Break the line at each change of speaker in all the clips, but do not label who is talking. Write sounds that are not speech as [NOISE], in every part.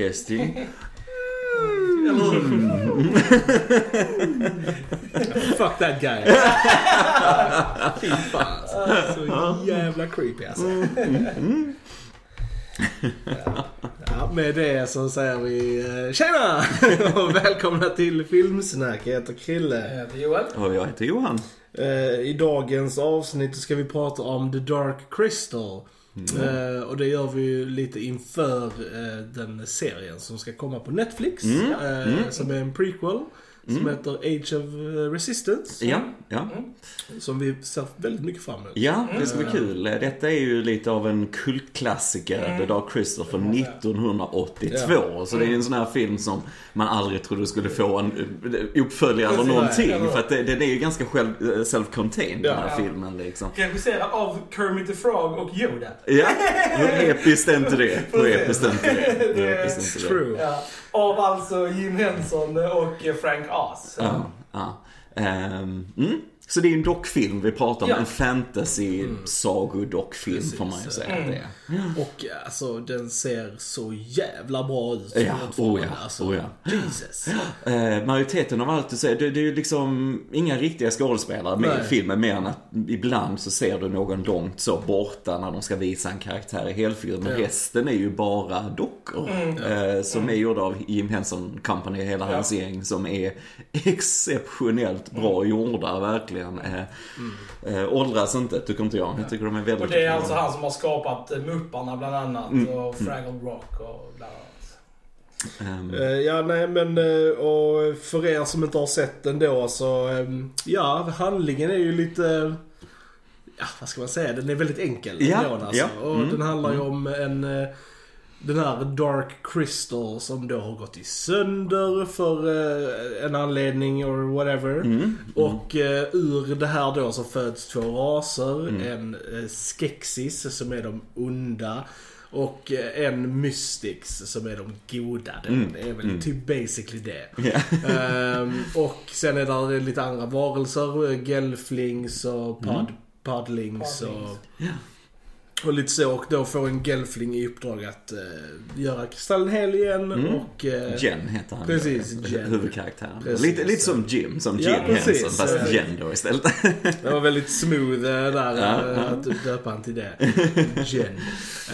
Testing. Testing.
Fuck that guy. Fy fan alltså. Så jävla creepy alltså. Ja. Ja, med det så säger vi eh, tjena och välkomna till Filmsnack. Jag heter Krille.
Jag heter Joel.
Och jag heter Johan.
Eh, I dagens avsnitt ska vi prata om The Dark Crystal. Eh, och det gör vi ju lite inför eh, den serien som ska komma på Netflix.
Mm.
Eh, Som är en prequel. Som heter Age of eh, Resistance.
Ja, ja.
Som vi ser väldigt mycket fram emot.
Ja, det ska bli kul. Detta är ju lite av en kultklassiker, The Dark Crystal från 1982. Så det är ju en sån här film som man aldrig trodde skulle få en eh, uppföljare eller någonting. För att det- den är ju ganska själv, eh, self-contained den här
Ja.
filmen liksom.
Regisserad av Kermit the Frog och Yoda.
Ja, hur episkt är inte det? Hur
Precis.
episkt är inte det? [LAUGHS] Hur episkt är inte det?
True.
Av alltså Jim Henson och Frank Oz.
Ja, ja. Um, mm. Så det är en dockfilm vi pratar om.
Ja.
En fantasy sagodockfilm
Precis.
får man ju säga
Mm.
det är.
Och alltså den ser så jävla bra ut.
Ja, oh ja,
alltså.
oh ja.
Jesus. [GASPS]
Eh, majoriteten av allt du säger, det, det är ju liksom inga riktiga skådespelare med
Nej.
i filmen mer än att ibland så ser du någon långt så borta när de ska visa en karaktär i helfigur. Men
Ja.
resten är ju bara dockor. Eh, som är gjorda av Jim Henson Company, hela
Ja.
hans gäng, som är [LAUGHS] exceptionellt bra gjorda, verkligen. Eh, eh, åldras inte, tycker inte jag. Jag tycker de är väldigt
Och det är
bra.
alltså han som har skapat eh, Mupparna bland annat
Mm.
och Fraggle Rock och bland annat.
Eh, Ja, nej men eh, och för er som inte har sett den då så, ehm, ja handlingen är ju lite, ja vad ska man säga, den är väldigt enkel
Ja,
ändå, alltså.
ja,
Och
mm,
den handlar ju om en, den här Dark Crystal som då har gått i sönder för eh, en anledning or whatever.
mm,
Och eh, ur det här då så föds två raser.
Mm.
En eh, Skeksis som är de onda. Och eh, en Mystics som är de goda. Det
Mm.
är väl
Mm.
typ basically det. [LAUGHS]
ja.
Ehm, och sen är det lite andra varelser. Gelflings och pod, Podlings. Och,
Podlings.
Och lite så. Och då får en Gelfling i uppdrag att eh, göra kristallen hel igen.
Mm.
Och, eh,
Jen heter han.
Precis, [LAUGHS] Jen.
Huvudkaraktären.
Precis.
Lite, lite som Jim, som
Ja,
Jim
precis.
Henson, fast
Ja.
Jen då istället. [LAUGHS]
Det var väldigt smooth eh, där
Ja, ja.
att döpa han till det. Jen. [LAUGHS]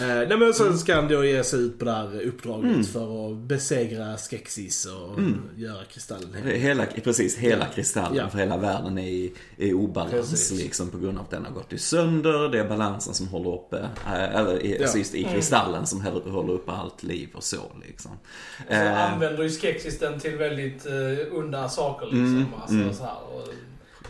Eh, nej men sen ska han då ge sig ut på det här uppdraget
Mm.
för att besegra Skeksis och göra kristallen hel.
Hela, precis, hela
Ja.
kristallen
Ja.
för hela världen är i, i obalans
Precis.
liksom på grund av att den har gått i sönder. Det är balansen som håller uppe, äh, eller i,
Ja.
alltså just i kristallen som håller uppe allt liv och så liksom.
Så
Eh,
använder ju Skeksis den till väldigt uh, onda saker liksom.
Mm,
Alltså,
mm.
Så här, och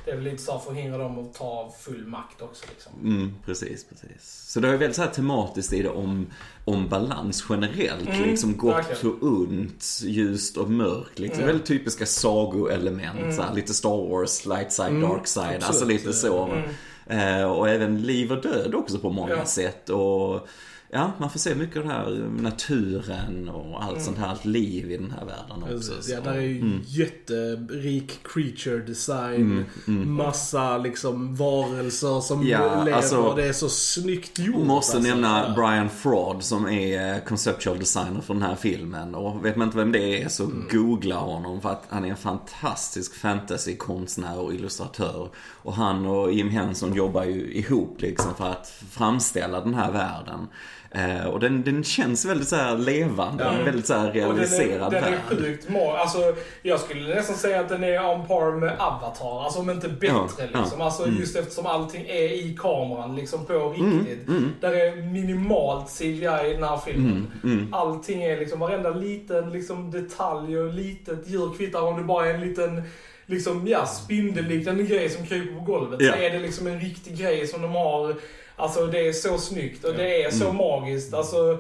det är väl lite så att hindra dem att ta full makt också liksom.
Mm, precis, precis. Så det är väldigt så här tematiskt i det om, om balans generellt.
Mm,
liksom gott
verkligen.
och ont, ljust och mörkt. Liksom.
Mm.
Väldigt typiska sagoelement.
Mm.
Så här, lite Star Wars, light side,
Mm,
dark side. Alltså
absolut.
lite så. Eh, och även liv och död också på många
Ja.
sätt. Och ja, man får se mycket av det här naturen och allt
Mm.
sånt här, allt liv i den här världen också.
Precis, ja, där är ju
Mm.
jätterik creature design.
Mm, mm.
Massa liksom varelser som
Ja,
lever.
alltså-
det är så snyggt gjort.
Måste
alltså.
nämna. Brian Fraud som är eh, conceptual designer för den här filmen. Och vet man inte vem det är så
Mm.
googla honom för att han är en fantastisk fantasykonstnär och illustratör. Och han och Jim Henson jobbar ju ihop liksom för att framställa den här världen. Eh, och den, den känns väldigt så här levande,
Ja.
väldigt så här
Och den är,
realiserad
den är sjukt bra. Alltså, jag skulle nästan säga att den är on par med Avatar. Alltså om inte bättre
Ja, ja.
liksom. Alltså
Mm.
just eftersom allting är i kameran liksom på
Mm,
riktigt.
mm,
Där är minimalt CGI i den här filmen.
mm, mm.
Allting är liksom, varenda liten liksom, detalj och litet djur kvittar om det bara är en liten liksom, ja, spindelliknande grej som kryper på golvet.
Ja.
Så är det liksom en riktig grej som de har. Alltså det är så snyggt och det är så
Mm.
magiskt. Alltså,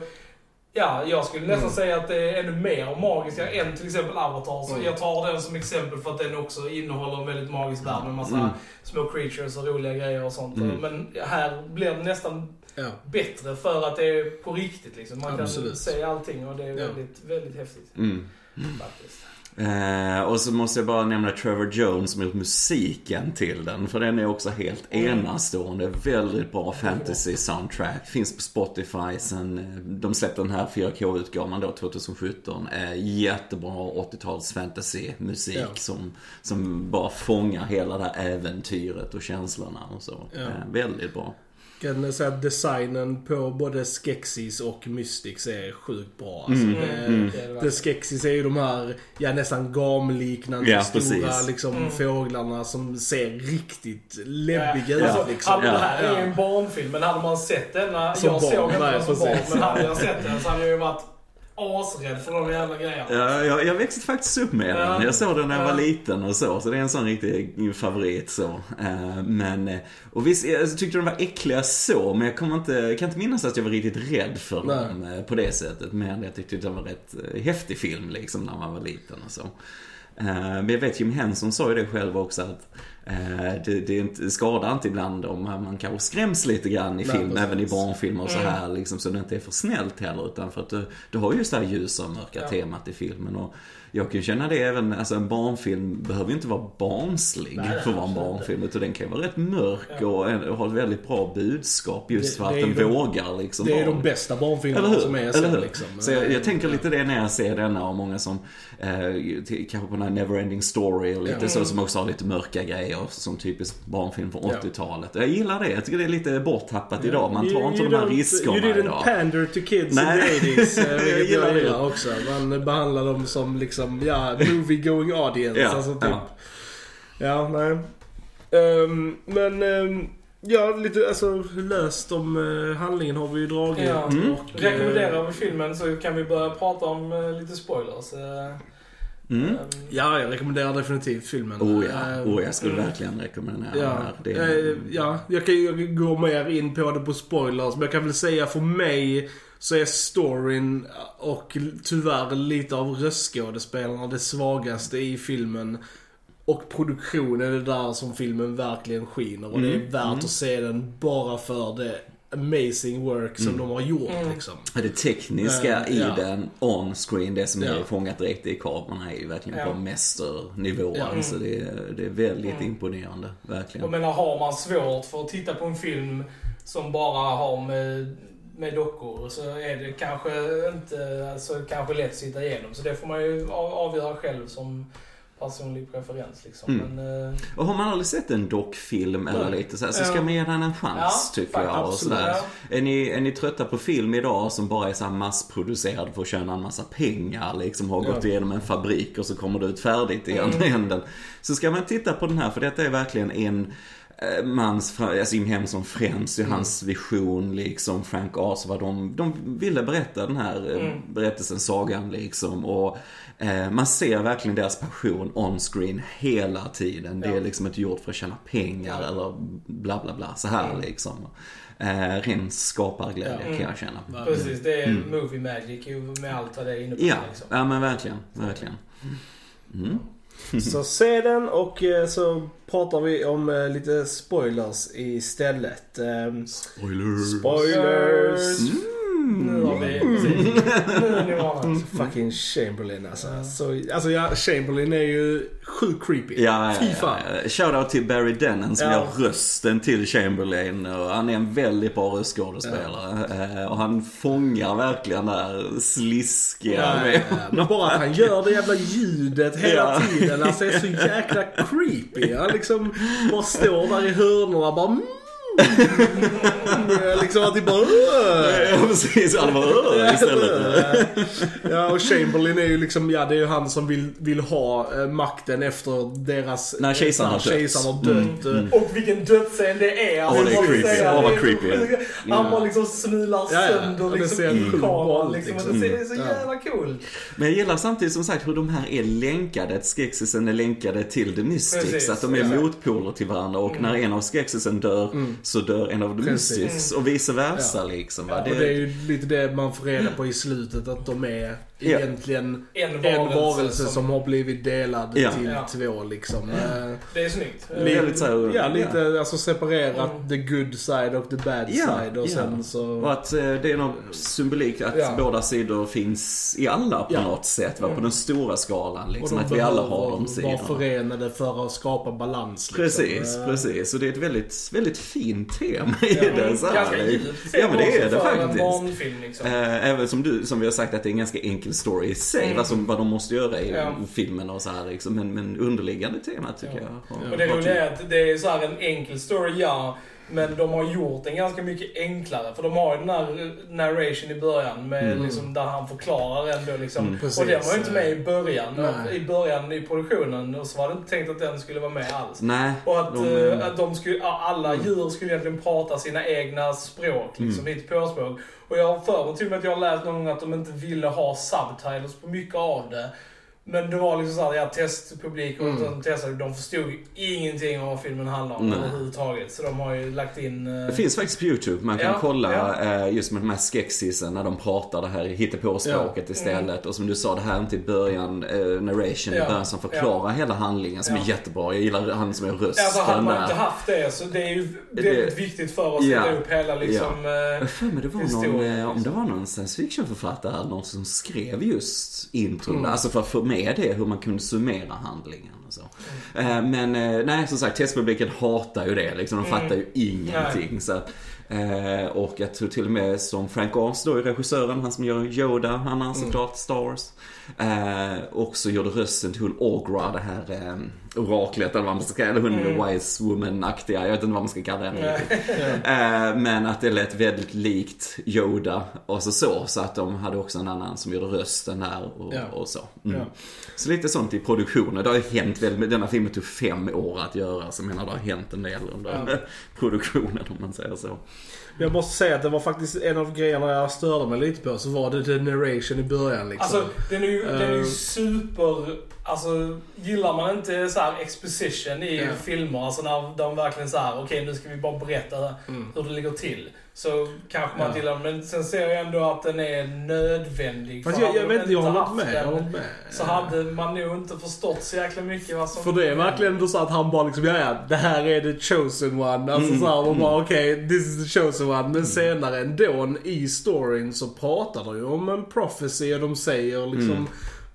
Ja, jag skulle nästan säga att det är ännu mer magiskt än till exempel Avatar. Så
Mm.
jag tar den som exempel för att den också innehåller en väldigt magisk värld med massa
Mm.
små creatures och roliga grejer och sånt.
Mm.
Men här blir det nästan
Ja.
bättre för att det är på riktigt liksom. Man kan
Absolut.
se allting och det är väldigt, väldigt häftigt.
Mm.
Faktiskt.
Eh, och så måste jag bara nämna Trevor Jones som gjort musiken till den. För den är också helt enastående. Väldigt bra fantasy soundtrack. Finns på Spotify sen eh, de släppte den här 4K-utgåvan då 2017. Eh, jättebra 80-tals fantasy musik
Ja.
som, som bara fångar hela det här äventyret och känslorna och så.
Ja.
Eh, väldigt bra.
Kan säga att designen på både Skeksis och Mystics är sjukt bra. Alltså,
Mm,
det,
det verkligen.
Skeksis är ju de här, ja nästan gamliknande
Ja,
stora
precis.
liksom,
Mm.
fåglarna som ser riktigt läbbiga
Alltså,
ut liksom.
hade, det här är ju
Ja.
en barnfilm, men hade man sett denna...
Som
jag
barn,
såg inte den som barn, men hade jag sett den så hade jag ju varit asrädd för de jävla grejerna.
Ja, jag, jag växte faktiskt upp med den.
Ja.
Jag såg den när jag
Ja.
var liten och så. Så det är en sån riktig favorit så. Eh, Men, eh, och visst, jag tyckte de var äckliga så. Men jag kommer inte, kan inte minnas att jag var riktigt rädd för
Nej.
dem eh, på det sättet. Men jag tyckte det var rätt eh, häftig film liksom när man var liten och så. Eh, Men jag vet Jim Henson sa ju det själv också att eh, det, det, är inte, det skadar inte ibland om man kanske skräms lite grann i
Nej,
film,
precis.
även i barnfilmer och så
Mm.
här liksom, så det inte är för snällt heller. Utan för att du, du har ju just det här ljusa och mörka
Ja.
temat i filmen. Och jag kan känna det även, alltså en barnfilm behöver ju inte vara barnslig
Nej,
för att vara en barnfilm. Utan den kan vara rätt mörk
Ja.
och, en- och ha ett väldigt bra budskap just
Det-
för att
det
den
de-
vågar liksom
Det är
vara-
de bästa barnfilmerna som är
Eller
sen
hur?
liksom.
Så jag, jag tänker
Ja.
lite det när jag ser denna och många som, eh, kanske på den här Neverending Story och lite
Ja.
så som också har lite mörka grejer som typisk barnfilm från
Ja.
80-talet. Jag gillar det. Jag tycker det är lite borttappat idag. Man tar
You-
inte
you
de här riskerna
You didn't
idag.
pander to kids
Nej.
in the 80s. eh, [LAUGHS]
Jag gillar det.
också. Man behandlar dem som liksom, ja, movie going audience.
Ja,
alltså typ.
ja.
Ja, nej. Ehm, men, um, ja, lite alltså löst om uh, handlingen har vi ju dragit.
Ja.
Mm.
Och, eh,
Rekommenderar vi filmen så kan vi börja prata om eh, lite spoilers. Eh,
Mm.
ehm,
Ja, jag rekommenderar definitivt filmen.
Oh ja,
Ehm,
oh, jag skulle
Mm.
verkligen rekommendera
Ja.
Det är,
eh, ja, jag kan ju gå mer in på det på spoilers, men jag kan väl säga för mig så är storyn och tyvärr lite av röstskådespelarna det svagaste i filmen. Och produktionen är det där som filmen verkligen skiner och det är
Mm,
värt
mm.
att se den bara för det amazing work som
Mm.
de har gjort
Mm.
liksom.
det tekniska
Eh,
i
ja.
den, on-screen, det som
Ja.
är fångat direkt i kameran är ju verkligen
Ja.
på mästernivå.
Ja.
Alltså det, är- det är väldigt
Mm.
imponerande, verkligen.
Jag menar, har man svårt för att titta på en film som bara har med, med dockor så är det kanske inte så kanske lätt att sitta igenom. Så det får man ju av- avgöra själv som personlig preferens liksom.
Mm.
Men, eh,
Och har man aldrig sett en dockfilm eller
Nej.
lite så, här, så
Ja.
ska man ge den en chans
Ja,
tycker jag. Och sådär.
ja.
Är, ni, är ni trötta på film idag som bara är så massproducerad för att tjäna en massa pengar? Liksom har
Ja.
gått igenom en fabrik och så kommer det ut färdigt i andra änden. Så ska man titta på den här för detta är verkligen en mans, fra- alltså Jim Henson främst,
Mm.
hans vision liksom, Frank Oz, vad de, de ville berätta den här eh,
Mm.
berättelsen, sagan liksom. Och eh, man ser verkligen deras passion on screen hela tiden. Det är
Ja.
liksom inte gjort för att tjäna pengar
Ja.
eller bla bla bla, så här
Mm.
liksom. Eh, ren skaparglädje
Ja.
kan jag känna.
Precis, det är
Mm.
movie magic med allt vad det innebär.
Ja,
Liksom.
ja men verkligen, verkligen. Mm. [LAUGHS]
Så se den och eh, så pratar vi om eh, lite spoilers istället. Ehm,
Spoilers.
Spoilers!
Nu har vi... Precis. Nu är ni vana. [LAUGHS]
Fucking Chamberlain alltså. Så, alltså ja, Chamberlain är ju sjukt creepy.
Ja,
Fy
ja,
fan.
ja. Shoutout till Barry Dennen som
Ja.
gör rösten till Chamberlain. Och han är en väldigt bra röstskådespelare. Eh, Och han fångar verkligen det här sliskiga
Ja,
med
ja, ja. Men bara att han gör det jävla ljudet hela
Ja.
tiden. Alltså det är så jäkla creepy. Han liksom bara står där i hörnorna bara mm. [LAUGHS] liksom att det bara.
Ja precis, alla bara istället.
Ja och Chamberlain är ju liksom, ja det är ju han som vill, vill ha eh, makten efter deras...
När kejsaren har dött.
kejsaren har dött.
Mm,
Och vilken dödsscen det är.
Åh, det är creepy. Åh, vad
det är-
creepy.
Han bara liksom snular
Ja, ja.
sönder liksom
ser
i
sjukt bra
kameran.
ut,
Liksom.
liksom.
Det ser så
Mm.
jävla coolt.
Men jag gillar samtidigt som sagt hur de här är länkade. Att skexisen är länkade till The Mystics.
Precis,
att de är
exakt.
motpoler till varandra. Och när en av skexisen dör så dör en av. Mystics. Och vice versa
Ja.
liksom. Va?
Och det är ju lite det man får reda på i slutet att de är
Ja.
egentligen
En
en
varelse
varelse som,
som-
har blivit delad
Ja.
till
Ja.
två liksom. Eh,
Det är snyggt.
Lite så
Ja, lite alltså separerat
Mm.
the good side och the bad
Ja,
side och
ja.
sen så...
Och att eh, det är någon symbolik att
Ja.
båda sidor finns i alla på
Ja.
något sätt. Va? På den stora skalan.
och
Liksom,
de
att vi alla har de sidorna.
förenade för att skapa balans. Liksom.
Precis,
Eh,
precis. Och det är ett väldigt, väldigt fint tema i
Ja,
det. Så här.
Ganska
Ja men det är det faktiskt.
liksom.
Även som du, som vi har sagt att det är en ganska enkel story i sig.
Mm.
Vad, som, vad de måste göra i
Ja.
filmen och så här liksom. Men, men underliggande tema tycker
Ja.
jag. har-
Och det roliga är att det är så här en enkel story, ja. Men de har gjort den ganska mycket enklare. För de har ju den här narration i början med
Mm.
liksom, där han förklarar ändå liksom.
Mm.
Och den var ju inte med i början. I början i produktionen. Och så var det inte tänkt att den skulle vara med alls.
Nej.
Och att,
de,
eh, att de skulle, alla djur skulle egentligen prata sina egna språk, liksom,
Mm.
mm. språk. Och jag har för mig till och med att jag har läst någon gång att de inte ville ha subtitles på mycket av det. Men det var liksom såhär, ja, testpublik och
Mm.
de testade, de förstod ingenting om vad filmen handlar om
Nej.
överhuvudtaget. Så de har ju lagt in... eh,
Det finns faktiskt på YouTube. Man kan
Ja,
kolla
ja.
eh, just med de här skexisen när de pratar det här hittepåspråket istället. Och som du sa, det här är inte i början, eh, narration i
Ja,
början som förklarar hela handlingen som
Ja.
är jättebra. Jag gillar han som är rösten
Alltså hade man inte haft det så det är ju
Det-
väldigt viktigt för att
Ja.
sätta upp hela liksom... eh,
Jag har för mig det var någon, eh, om det
liksom.
var någon science fiction-författare eller någon som skrev just intron.
Mm.
Alltså för att få med det, hur man kunde summera handlingen och så.
Mm.
Men eh, nej, som sagt, testpubliken hatar ju det liksom. De
Mm.
fattar ju ingenting. Så att, eh, och jag tror till och med som Frank Oz då regissören, han som gör Yoda, han har såklart Star Wars. Eh, också gjorde rösten till hon Ogra, det här eh, oraklet eller vad man ska kalla eller hon
Mm.
wise woman-aktiga, jag vet inte vad man ska kalla henne riktigt. [LAUGHS] Eh, Men att det lät väldigt likt Yoda och så så. Så att de hade också en annan som gjorde rösten där och,
Ja.
och så. Mm.
Ja.
Så lite sånt i produktionen. Det har ju hänt väldigt. Denna filmen tog fem år att göra. Så jag menar det har hänt en del under [LAUGHS] produktionen om man säger så.
Jag måste säga att det var faktiskt en av grejerna jag störde mig lite på. Så var det the narration i början liksom.
Alltså, den är ju, den är ju
Eh.
super... Alltså, gillar man inte så här exposition i
Ja.
filmer, alltså när de verkligen så här, okej nu ska vi bara berätta hur det ligger till. Så kanske man inte gillar den, men sen ser jag ändå att den är nödvändig.
Fast
För
jag, jag vet inte, jag har hållit med. Jag
den,
med.
Så hade man nog inte förstått så jäkla mycket vad som...
För det är verkligen ändå så att han bara liksom, ja ja, det här är the chosen one. Alltså
Mm,
såhär, man bara okej, this is the chosen one. Men senare ändå i storyn så pratar de ju om en prophecy och de säger liksom
Mm.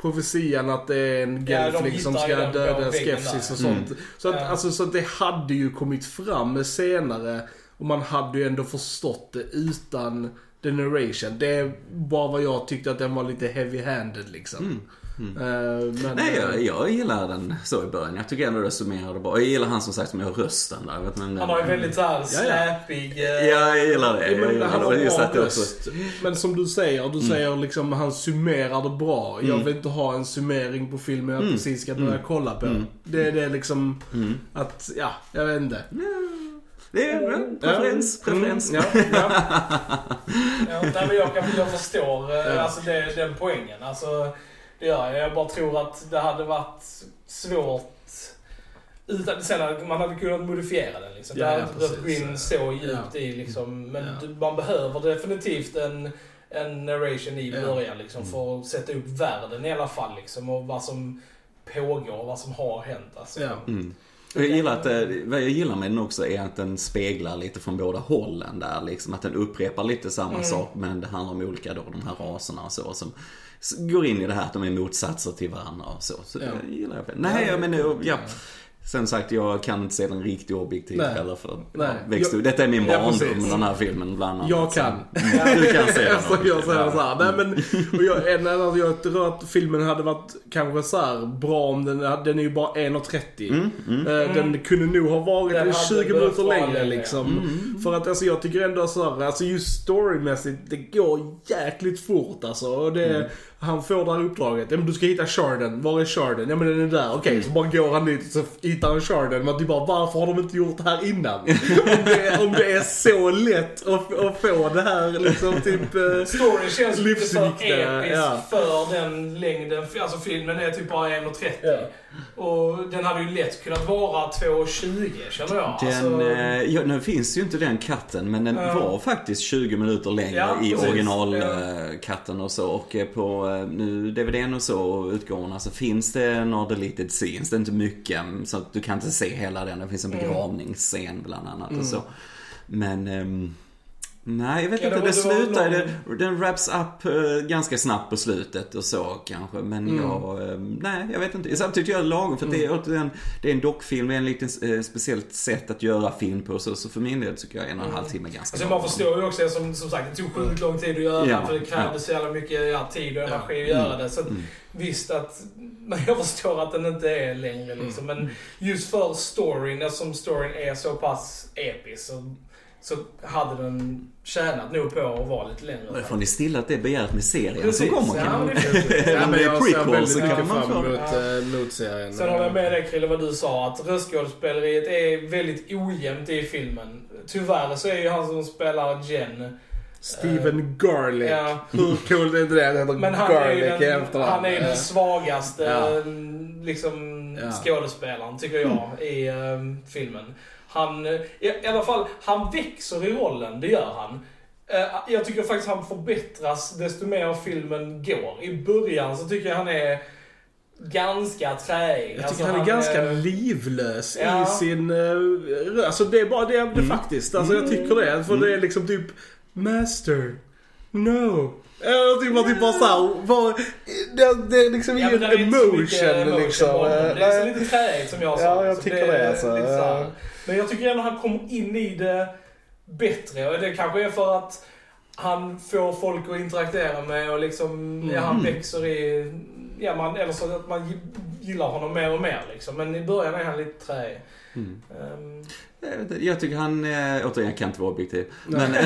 Profetian att det är en
Ja,
gelfling som
hittar
ska döda skepsis och sånt.
Mm.
Så, att,
Ja.
alltså, så att det hade ju kommit fram senare och man hade ju ändå förstått det utan the narration. Det är bara vad jag tyckte att den var lite heavy-handed liksom. Eh, men,
Nej, jag,
eh,
jag gillar den så i början. Jag tycker ändå det summerar det bra. Jag gillar han som sagt som gör rösten där. Jag vet inte,
Han har ju väldigt såhär
ja.
släpig... eh,
Ja, jag gillar det.
Ja,
Jag
men
gillar
han
det.
har bra
det också-
röst. Men som du säger, du säger liksom han summerar det bra. Jag
Mm.
vill inte ha en summering på filmen jag
Mm.
precis ska börja
Mm.
kolla på.
Mm.
Det är det liksom
Mm.
att, ja, jag vet inte.
Det är en preferens.
Ja.
preferens.
Mm, ja, ja. [LAUGHS]
Ja, nej, men jag, jag förstår alltså det, den poängen. Alltså, det gör jag. Bara tror att det hade varit svårt utan, sen hade, man hade kunnat modifiera den. Liksom.
Ja,
det hade
ja,
inte behövt gå in så djupt i. Liksom. Men
Ja.
du- man behöver definitivt en, en narration i
Ja.
början liksom, för att sätta upp världen i alla fall. Liksom, och vad som pågår, vad som har hänt. Alltså.
Ja.
Mm. Jag gillar att, eh, vad jag gillar med den också är att den speglar lite från båda hållen där liksom. Att den upprepar lite samma
Mm.
sak men det handlar om olika då, de här raserna och så. Som går in i det här att de är motsatser till varandra och så. Så
Ja.
det gillar jag. Nej, jag menar, ja. Sen sagt, jag kan inte se den riktigt objektivt
Nej.
heller för
Nej.
ja, växte,
Jag-
Detta är min
Ja,
barndom,
precis.
den här filmen bland annat.
Jag
Så-
kan. [LAUGHS]
Mm, Du kan se den.
Alltså, jag säger
ja.
så här, nej men, och jag, en annan, jag tror att filmen hade varit kanske så här bra om den, den är ju bara 1.30.
Mm, mm.
Eh, Den kunde nog ha varit
Den
en
hade
20
behövt
minuter längre liksom.
Mm.
För att alltså jag tycker ändå så här, alltså just storymässigt, det går jäkligt fort alltså. Och det,
Mm.
Han får det här uppdraget, ja men du ska hitta Sharden, var är Sharden? Ja men den är där, okej. Så bara går han dit och så hittar han Sharden. Men du bara, varför har de inte gjort det här innan? [LAUGHS] om, det, om det är så lätt att, att få det här liksom typ... eh,
Storyn känns lite för episk
ja.
för den längden. Alltså filmen är typ bara 1.30.
Ja.
Och den hade ju lätt kunnat vara 2.20 känner jag.
Den,
alltså,
eh, ja, nu finns ju inte den katten men den
Ja.
var faktiskt 20 minuter längre
Ja,
i originalkatten och så. Och eh, på eh, nu DVDn och så och utgåvorna så finns det några deleted scenes. Det är inte mycket så att du kan inte se hela den. Det finns en
Mm.
begravningsscen bland annat och så. Men ehm, Nej, jag vet
Ja,
inte. Det,
det
slutar,
någon-
den wraps up eh, ganska snabbt på slutet och så kanske. Men
Mm.
jag, eh, nej jag vet inte. Samtidigt tycker jag det är lagom för att det, är, återigen, det är en dockfilm, det är en liten eh, speciellt sätt att göra film på. Så, så för min del tycker jag en och en halv timme är ganska
Alltså man
lagom.
förstår ju också, som, som sagt, det tog sjukt lång tid att göra
Ja,
för det krävdes så jävla mycket ja, tid och energi att
Mm.
göra det. Så att, visst att, [LAUGHS] men jag förstår att den inte är längre liksom. Men just för storyn, eftersom storyn är så pass episk så, så hade den tjänat nog på att vara lite längre.
Men får ni stilla att det är begärt med serien
Precis,
som kommer
ja,
kan
är.
Eller om det är [LAUGHS] prequel så kan man få...
emot,
Ja.
eh, mot serien.
Sen håller jag med dig Krille vad du sa, att röstskådespeleriet är väldigt ojämnt i filmen. Tyvärr så är ju han som spelar Jen,
Steven Garlic.
ja,
Hur coolt är inte det? Han heter
Men han är
Garlic i
den,
efternamn.
han är ju den svagaste
Ja.
liksom,
Ja.
skådespelaren, tycker jag, i ehm, filmen. Han, eh, i, i alla fall, han växer i rollen, det gör han. Eh, jag tycker faktiskt han förbättras desto mer filmen går. I början så tycker jag han är ganska träig.
Jag
Alltså,
tycker han är ganska
eh,
livlös
Ja.
i sin... Uh, alltså det är bara det, det faktiskt. Alltså jag tycker det. För det är liksom typ Master. No. Jag tycker bara typ bara såhär, bara, det, det är liksom
Ja,
ingen
det
emotion liksom.
bakom. Det är så
Nej.
lite träigt som jag sa.
Ja, jag
Så
tycker
är
det, alltså.
lite.
Ja.
Men jag tycker ändå han kommer in i det bättre. Och det kanske är för att han får folk att interagera med och liksom, ja, han
Mm.
växer i... Ja, man, eller så att man gillar honom mer och mer liksom. Men i början är han lite träig.
Mm.
Ehm,
Jag, vet inte, jag tycker han, eh, återigen jag kan inte vara objektiv. Men, [LAUGHS]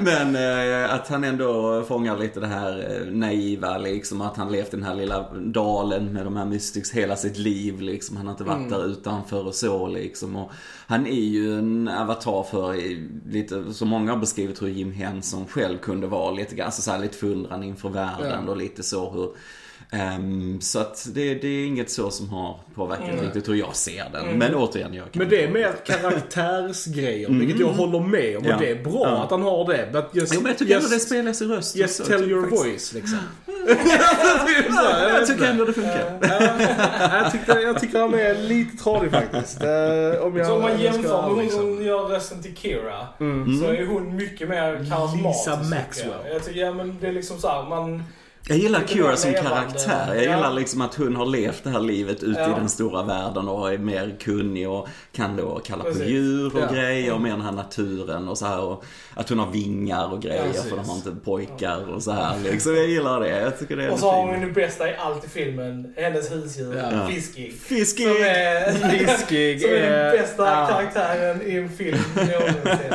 [LAUGHS] men eh, att han ändå fångar lite det här eh, naiva liksom. Att han levt i den här lilla dalen med de här mystics hela sitt liv liksom. Han har inte varit där utanför och så liksom. Och han är ju en avatar för lite, som många har beskrivit hur Jim Henson själv kunde vara. Lite, grann, alltså så här, lite förundran inför världen
Ja.
och lite så hur ehm, så att det, det är inget så som har påverkat
Mm.
riktigt hur jag ser den.
Mm.
Men återigen, jag kan
Men det är mer karaktärsgrejer, vilket jag håller med om.
Ja.
Och det är bra
Ja.
att han har det. But just,
Jo men jag tycker ändå
just,
det spelas i röst.
Just tell your
faktiskt-
voice liksom. [LAUGHS]
Ja, jag tycker ändå det funkar.
Ja, jag, tycker, jag tycker han är lite tradig faktiskt. Eh, om jag,
så om man jämför med hon
liksom.
som gör rösten till Kira.
Mm.
Så är hon mycket mer karismatisk.
Lisa Maxwell.
Jag. jag tycker, ja men det är liksom så här, man...
Jag gillar
mer
som
levande.
karaktär. Jag
Ja.
gillar liksom att hon har levt det här livet ute i
Ja.
den stora världen och är mer kunnig och kan då kalla på
Precis.
djur och
Ja.
grejer och mer den här naturen och så här. Och att hon har vingar och grejer
Ja,
för de har
precis.
inte pojkar och så här liksom. Jag gillar det. Jag tycker det är
Och så har hon det bästa i allt i filmen. Hennes husdjur,
Ja.
Fiskig.
Fiskig!
Som är,
Fiskig [LAUGHS]
som är
är-
den bästa
ja.
karaktären i en film någonsin. [LAUGHS]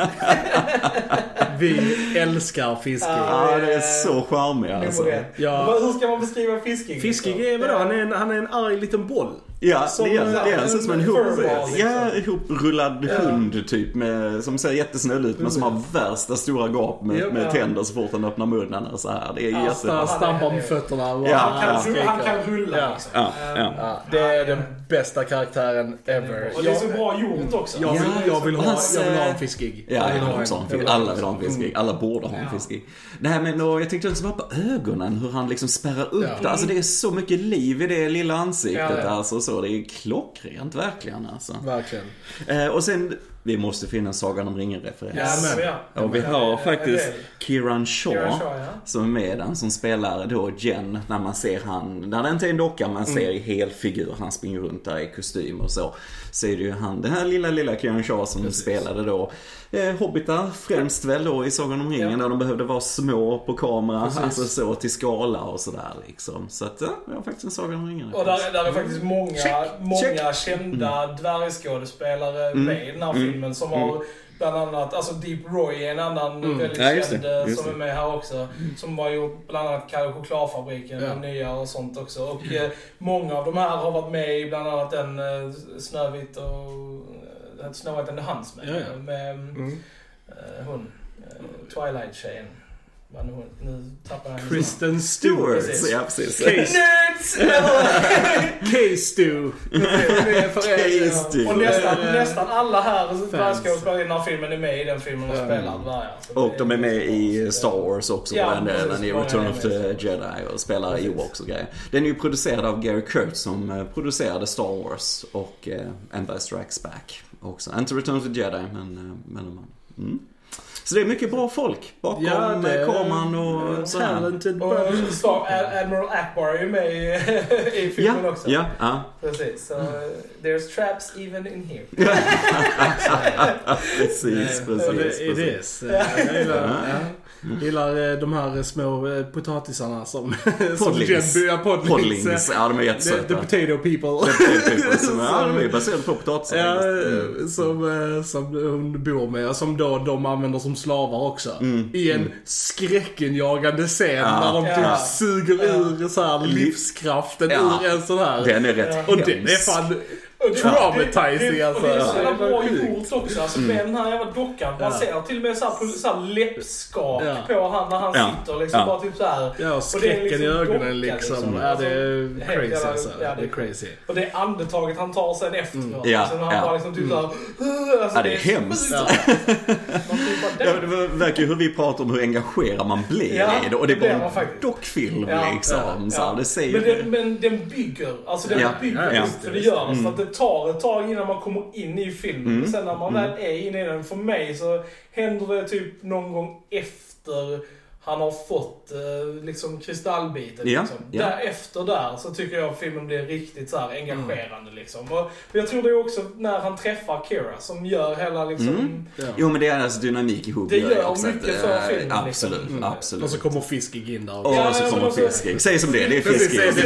[LAUGHS]
Vi älskar Fiskig.
Ja.
Det är så charmig alltså.
Ja.
Hur ska man beskriva Fiskig?
Fiskig är vadå? Han är en, han är en arg liten boll.
Ja,
Som,
det är,
eh,
det är alltså som en ihop,
furball, liksom.
ja, ihoprullad hund typ med, som ser jättesnäll ut men som har värsta stora gap med,
Ja.
med tänder så fort han öppnar munnen och så här. Det är
Ja,
jättebra.
Stampar med fötterna
Ja,
Han kan,
han skriker.
han kan rulla
Ja.
liksom.
Ja, ja.
Ja, det är den bästa karaktären ever.
Och det är så bra gjort också.
Jag vill, jag vill, ha, jag vill ha
eh,
en fiskig.
Ja, jag
vill ha
en
ha
Alla vill ha en fiskig. Alla borde ha en
Ja.
fiskig. Nej men och jag tänkte också bara på ögonen, hur han liksom spärrar upp
Ja.
det. Alltså det är så mycket liv i det lilla ansiktet
Ja, ja.
alltså så. Det är klockrent verkligen alltså.
Verkligen.
Eh, och sen, vi måste finna en Sagan om ringen-referens.
Ja, men-
Ja.
Och vi har
Ja,
faktiskt
del.
Kiran Shaw,
Kira Shaw, ja.
som är med den, som spelar då Jen när man ser han, när det inte är en docka man ser i helfigur, han springer runt där i kostym och så. Så är det ju han, den här lilla, lilla Kiran Shaw som
Precis.
spelade då eh, Hobbitar, främst väl då i Sagan om ringen
Ja.
där de behövde vara små på kamera,
Precis.
alltså så till skala och sådär liksom. Så att, ja, vi har faktiskt en Sagan om ringen
Och där, där är faktiskt många,
Check,
många
check.
kända dvärgskådespelare
Mm.
med i den här
Mm.
filmen som har bland annat, alltså Deep Roy är en annan
Mm.
väldigt
Ja,
känd eh, som är
det.
med här också. Som har gjort bland annat Kalle Chokladfabriken,
Ja.
den nya och sånt också. Och eh, många av de här har varit med i bland annat den eh, Snövit och Snövit and the Huntsman.
Ja, ja.
Med
Mm.
eh, hon, Twilight-tjejen. Vad nu, nu tappar jag
Kristen Stewart.
Precis.
Ja, precis.
Case,
Nerds!
Case Stu.
Case
och nästan, nästan alla här
Fans.
dvärgskådespelare i den här filmen är med i den filmen och spelar dvärgar.
Och de är med i Star Wars också
Ja,
på den delen, i Return of the. Jedi och spelar. Ewoks och grejer. Den är ju producerad av Gary Kurtz som eh, producerade Star Wars och eh, Empire Strikes Back också. Inte Return of the Jedi, men... eh, men de- mm. Så det är mycket bra folk bakom
Ja, det
eh,
är-
kameran och så här.
Talented
Och Admiral Akbar är ju med i, [LAUGHS] i
Ja,
filmen också.
ja, ja.
Precis. Så there's traps even in here. [LAUGHS]
Precis,
Ja,
precis.
det, it
precis.
is. Jag gillar, ja. Gillar eh, de här små eh, potatisarna som... [LAUGHS] som
Podlings.
Jen- ja, podlings.
Poddlings, ja de är
The, the
jättesöta.
potato people.
People som, [LAUGHS] ja, de är baserade på potatisar.
Ja, eh, som, eh, som hon bor med och som då de använder som slavar också. I en skräckenjagande scen
Mm. Ja.
när de typ
Ja.
suger ur så här livskraften
Ja.
ur en sån här.
Den är rätt
och det, det är
hemsk.
fan traumatizing
det, det,
alltså.
Det är så jävla bra gjort också. Alltså med den här jävla dockan. Man
Ja.
ser till och med så här, så här läppskak
Ja.
på han när han
Ja.
sitter liksom
Ja.
bara typ så här.
Ja, och
det är
skräcken
liksom
i ögonen liksom.
liksom.
Ja, det är
Alltså,
crazy
jävla-
alltså.
ja,
Det är crazy.
Och det andetaget han tar sen efteråt.
Ja,
Liksom, när han
ja.
bara liksom typ såhär... Alltså,
Ja, det är hemskt.
Man typ bara,
Ja, det var- verkar ju hur vi pratar om hur engagerad man blir
Ja,
i det. Och det
det blir
var
man
en
faktiskt.
dockfilm
Ja,
liksom.
ja,
Så det säger
men, den, men den bygger. Alltså den
Ja,
bygger
ja,
just
ja.
för det gör det. Så att det tar ett tag innan man kommer in i filmen.
Mm.
Sen när man väl är inne i den, för mig så händer det typ någon gång efter han har fått eh, liksom kristallbiten.
Ja,
liksom.
ja.
Därefter där så tycker jag filmen blir riktigt så här engagerande. Liksom. Och jag tror det är också när han träffar Kira som gör hela liksom...
Mm.
Ja.
Jo men det är alltså dynamik ihop.
Det
gör
gör
också
mycket
att,
för
eh,
filmen,
Absolut,
liksom.
Mm.
absolut.
Och så kommer Fiskig in där
Och.
Ja,
så
men
kommer
också-
Fiskig. Säg som det det är
Precis,
Fiskig.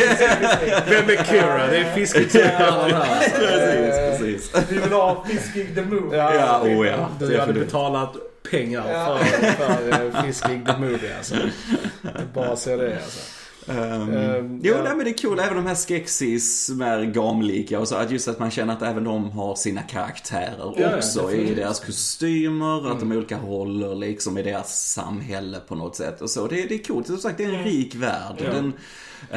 Vem är Kira? Det är Fiskig.
Precis, precis.
Vi vill ha Fiskig the Movie.
Ja, oh ja.
Du hade betalat pengar
Ja.
för, för uh, Fiskig the Movie alltså. Det är Bara se det alltså.
Um,
Ehm,
jo,
ja.
nej, men det är kul. Även de här skexis som är gamlika och så. Att just att man känner att även de har sina karaktärer
Ja, ja,
också. I
definitivt.
deras kostymer, att de har olika roller liksom i deras samhälle på något sätt. Och så. Det, det är coolt. Som sagt, det är en rik värld.
Ja.
Den,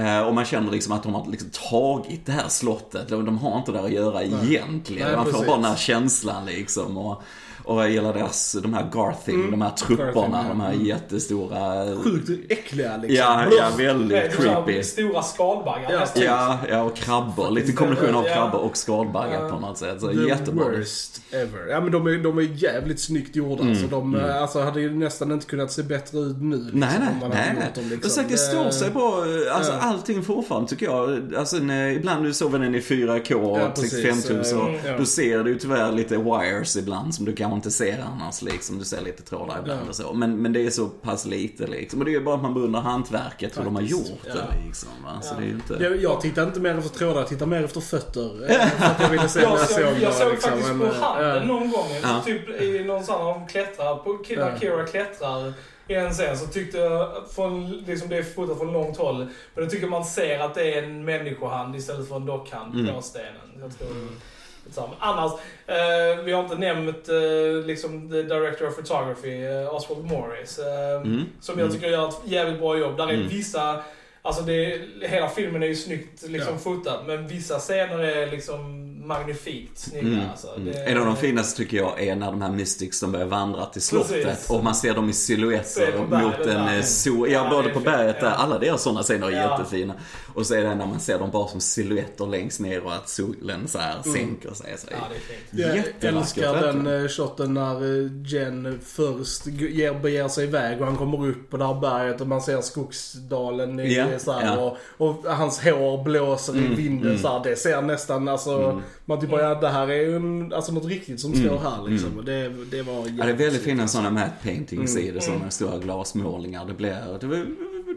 eh, och man känner liksom att de har liksom tagit det här slottet. De, de har inte där att göra egentligen.
Nej,
man får
precis.
bara den här känslan liksom. Och, och jag gillar deras, de här Garthing, de här trupperna,
Garthing, ja.
de här
Mm.
jättestora...
Sjukt äckliga liksom.
Ja, ja, väldigt
så här
creepy.
Stora skalbaggar.
Ja.
Ja, ja, och krabbor. Lite kombination av
Ja.
krabbor och skalbaggar
Ja.
på något sätt. Så
The
jättebra.
worst ever. Ja men de är, de är jävligt snyggt gjorda.
Mm,
Alltså, de eh, alltså, hade ju nästan inte kunnat se bättre ut nu. Liksom,
Nej, nej,
om man
nej. nej.
dem, liksom.
Sagt, det står sig bra. Alltså
Ja.
allting fortfarande tycker jag. Alltså när, ibland du sover den i 4K
Ja,
och
precis.
65 tum så
Mm, ja.
då ser du tyvärr lite wires ibland som du kanske inte ser annars liksom. Du ser lite trådar ibland
Ja.
och så. Men, men det är så pass lite liksom. Och det är ju bara att man beundrar hantverket hur de har gjort
ja.
det liksom. Va? Så
Ja.
det är ju inte...
Jag, jag tittar inte mer efter trådar, jag tittar mer efter fötter. Eh, [LAUGHS] att jag ville se
Jag
jag
såg, jag såg
liksom,
faktiskt på
eh,
handen någon gång,
Ja.
typ i någon sån här, de klättrar, på
Ja.
när Kira klättrar i en scen så tyckte jag, från, liksom det är fotat från långt håll, men då tycker man ser att det är en människohand istället för en dockhand
Mm.
på stenen. Jag tror, Detsamma. Annars, eh, vi har inte nämnt eh, liksom the director of photography, eh, Oswald Morris. Eh,
Mm.
Som jag tycker gör ett jävligt bra jobb. Där är
Mm.
vissa, alltså det, hela filmen är ju snyggt liksom
Ja.
fotad. Men vissa scener är liksom magnifikt snygga.
Mm.
Alltså.
Mm.
Det-
En av de finaste tycker jag är när de här mystics som börjar vandra till slottet
Precis.
och man ser dem i silhuetter mot en
där.
eh, sol.
Ja,
Ja, både på berget där. Alla deras sådana scener är
Ja.
jättefina. Och så är det när man ser dem bara som silhuetter längst ner och att solen så här sänker sig. Så
Ja, det är fint.
Jag älskar den eh, shoten när eh, Jen först ger, beger sig iväg och han kommer upp på det här berget och man ser skogsdalen i,
Ja,
så här,
ja.
och, och hans hår blåser i
Mm,
vinden
mm.
så här, Det ser nästan alltså,
Mm.
man typ bara, ja, det här är ju en, alltså något riktigt som står här liksom. Och det, det var
Ja, det är väldigt fina sådana matte paintings
Mm.
i det, sådana stora glasmålningar. Det blev, det var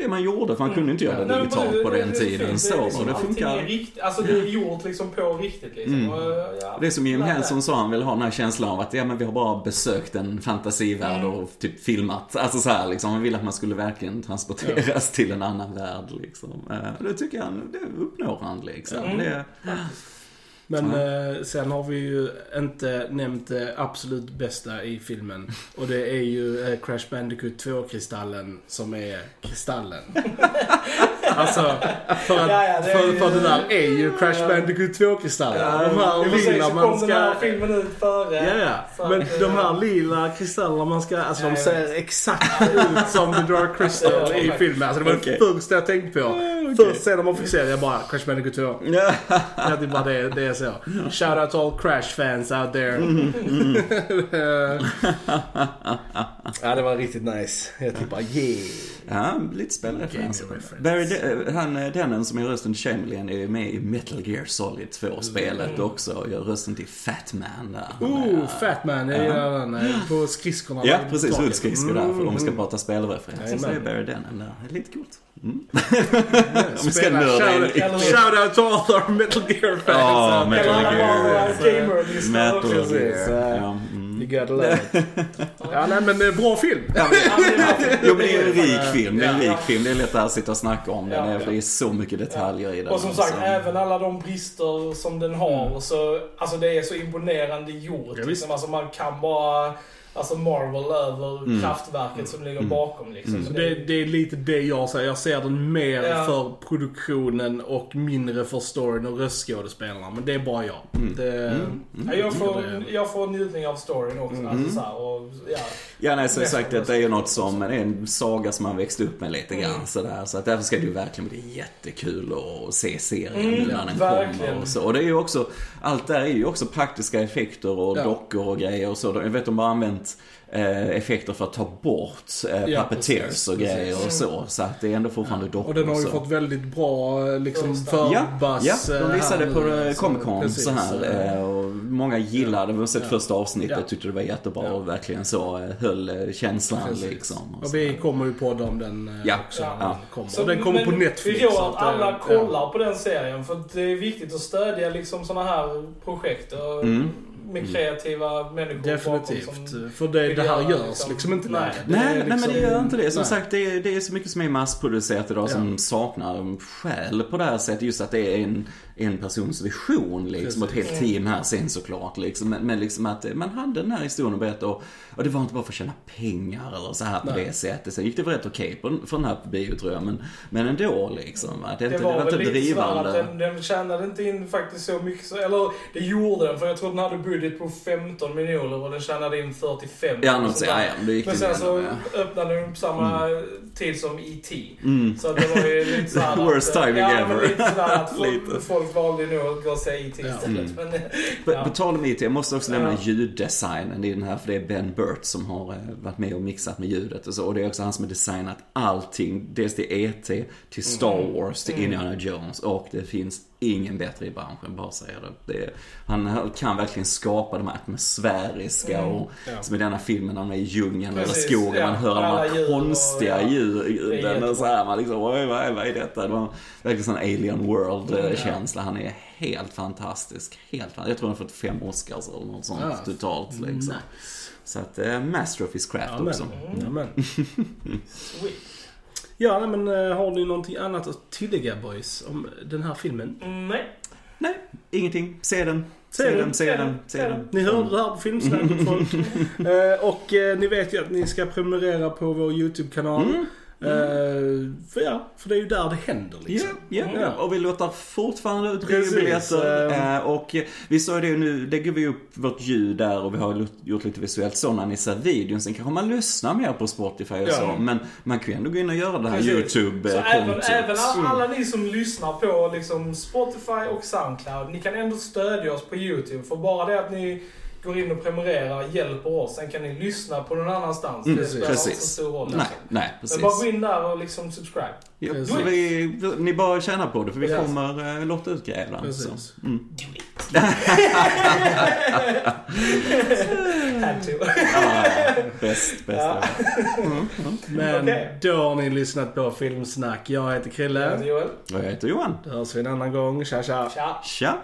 det man gjorde för man kunde inte göra det
Nej, men
digitalt på
det-
den
det
tiden.
fint.
Så,
liksom-
och det funkar.
Är rikt, alltså det är gjort liksom på riktigt liksom.
Mm.
Och, ja,
Det är som Jim. Henson sa, han vill ha den här känslan av att ja, men vi har bara besökt en fantasivärld
Mm.
och typ filmat. Alltså så här liksom, han vill att man skulle verkligen transporteras till en annan värld liksom. Eh, Det tycker jag, det uppnår han liksom.
Mm.
Det,
Men eh, sen har vi ju inte nämnt det absolut bästa i filmen. Och det är ju eh, Crash Bandicoot 2-kristallen som är kristallen. [LAUGHS] alltså, för, att,
Ja, ja, det
för,
ju-
för det där är ju Crash. Bandicoot 2-kristallen.
Ja,
de här lila man
kom den här
ska...
filmen ut före.
Ja, ja. Men
att,
de
eh,
här lila kristallerna man ska... Alltså de ser exakt ut som The Dark Crystal i filmen. Alltså det var
Okej.
det första jag tänkte på. Först sen se det, jag bara Crash Bandicoot 2. [LAUGHS]
Ja.
Det är bara det, det är så. Shout out to all Crash fans out there. [LAUGHS] ja, det var riktigt nice. Jag typ bara yeah.
Ja, lite spelreferenser. Barry De- han, eh, den som är rösten till Chamberlain är ju med i Metal Gear Solid 2-spelet också och gör rösten till Fat Man där. Han är-
Oh, Fatman. Gillar den. eh, På skridskorna.
Ja, precis.
taket.
Utskridskor där för de ska
Mm.
prata spelreferenser. Så är. Barry Dennen där. Det är lite coolt. Mm. [LAUGHS]
Spela-
ska nörda in-
shout, shout out to all our Metal Gear fans.
Ja,
out
Metal Gear. Metal
också.
Ja,
You
mm.
gotta love it. Ja, nej men eh, bra film.
Ja, men- [LAUGHS] Jo men det är en rik film. Det är en rik film. Det är lätt att sitta och snacka om den.
Ja,
det är så mycket detaljer i den.
Och som sagt,
Så-
även alla de brister som den har, så, alltså det är så imponerande gjort.
Ja,
liksom. alltså man kan bara alltså Marvel över
Mm.
kraftverket som ligger bakom. Liksom.
Mm.
Så
Det, det är lite det jag säger. Jag ser den mer
Ja.
för produktionen och mindre för storyn och röstskådespelarna. Men det är bara jag.
Mm.
Det,
Mm.
Ja, jag, får,
det-
jag får njutning av storyn också.
Mm.
Alltså, så här, och, ja.
Ja, nej, som sagt,
av
det är ju något som, det är en saga som man växt upp med lite grann sådär. Så att därför ska det ju verkligen bli jättekul att se serien
Mm,
när den
verkligen.
kommer och så. Och det är ju också, allt där är ju också praktiska effekter och
Ja.
dockor och grejer och så. Jag vet de har använt eh, effekter för att ta bort eh,
Ja,
puppeteers och
precis.
grejer och så. Så att det är ändå fortfarande dockor
och den har ju
så.
fått väldigt bra eh, liksom.
Ja,
förbass.
ja,
eh,
de visade
här
på
så-
Comic Con
precis,
så här.
eh,
Och många gillade, vi har sett
Ja.
första avsnittet,
Ja.
tyckte det var jättebra
Ja.
och verkligen så höll känslan
Precis.
liksom. Och
Och
så.
vi kommer ju podda om den
Ja,
också.
ja.
kommer.
Så,
och den kommer på Netflix.
Vi
så
att alla
ja.
kollar på den serien för att det är viktigt att stödja liksom såna här projekt och
Mm.
Med kreativa människor
Definitivt.
bakom som...
För det, det här görs
liksom-
liksom inte
Nej.
längre. Det
Nej,
är
nej men det
liksom-
gör inte det. Som
nej.
sagt, det är, det är så mycket som är massproducerat idag som
Ja.
saknar själ på det här sättet. Just att det är en, en persons vision liksom. Och ett helt team här sen såklart. Liksom. Men, men liksom att man hade den här historien att berätta och, och det var inte bara för att tjäna pengar eller så här på
Nej.
det sättet. Sen gick det väl rätt okej på, för den här bio tror jag. Men, men ändå liksom. Att det,
Det
inte,
var
det var
väl
inte
lite sådär att
drivande.
den, den tjänade inte in faktiskt så mycket. Så, eller det gjorde den för jag tror den hade budget på 15 miljoner och den tjänade in 45.
Ja, något ja, ja, då gick
Men
det
sen så
ja.
öppnade den samma tid som E.T.
Mm.
Så det var ju lite såhär [LAUGHS]
Worst
att,
timing
ja,
ever.
Men lite sådär att [LAUGHS] folk, folk valde nog att gå och se E.T.
Ja.
istället. Men,
På, [LAUGHS]
ja.
på tal om IT, jag måste också nämna
Ja.
ljuddesignen i den här, för det är Ben Burt som har eh, varit med och mixat med ljudet och så. Och det är också han som har designat allting, dels till E.T., till Star
Mm.
Wars, till Indiana Jones och det finns ingen bättre i branschen, bara säger det. det är, han kan verkligen skapa de här atmosfäriska och
Ja.
som i denna filmen när man är i djungeln eller skogen,
ja.
man hör alla de här konstiga ljuden och så här, man liksom, oj vad är, vad är detta? Det var verkligen sån alien world
Mm,
känsla. Han är helt fantastisk. Helt fantastisk. Jag tror han har fått fem Oscars eller något sånt
Ja.
totalt liksom. Så att, eh, master of his craft
Amen.
också.
Amen. [LAUGHS]
Sweet.
Ja, men eh, har ni någonting annat att tillägga boys om den här filmen?
Nej.
Nej, ingenting. Se den.
Se
Se
den,
den, se den,
den,
se
se
den.
Ni hörde det här på Filmsnacket folk. [LAUGHS] Eh, och eh, ni vet ju att ni ska prenumerera på vår YouTube-kanal.
Mm.
Eh, för ja, för det är ju där det händer liksom.
ja,
Ja.
ja. Och vi låter fortfarande ut
Precis,
biobiljetter.
eh.
Och vi sa ju det nu, lägger vi upp vårt ljud där och vi har gjort- lite visuellt så när ni ser videon. Sen kanske man lyssnar mer på Spotify och
Ja.
så. Men man kan ju ändå gå in och göra det här
Precis. Så
YouTube-kontot.
även, även alla, alla ni som lyssnar på liksom Spotify och Soundcloud, ni kan ändå stödja oss på YouTube. För bara det att ni går in och prenumererar hjälper oss. Sen kan ni lyssna på någon annanstans.
Mm,
det spelar inte så
precis.
stor roll.
Nej, nej, precis.
Men bara gå in där och liksom subscribe.
Ja,
Precis.
så vi, ni bara tjänar på det för vi
Precis.
kommer eh, lotta ut grejer ibland. Så.
Precis.
Mm. [LAUGHS]
Had to.
Ah, bäst, bäst.
Ja.
Men
Okej.
då har ni lyssnat på Filmsnack. Jag heter
Jag
Krille.
heter Joel.
Och jag heter Johan.
Då hörs vi en annan gång. Tja tja.
Tja.
Tja!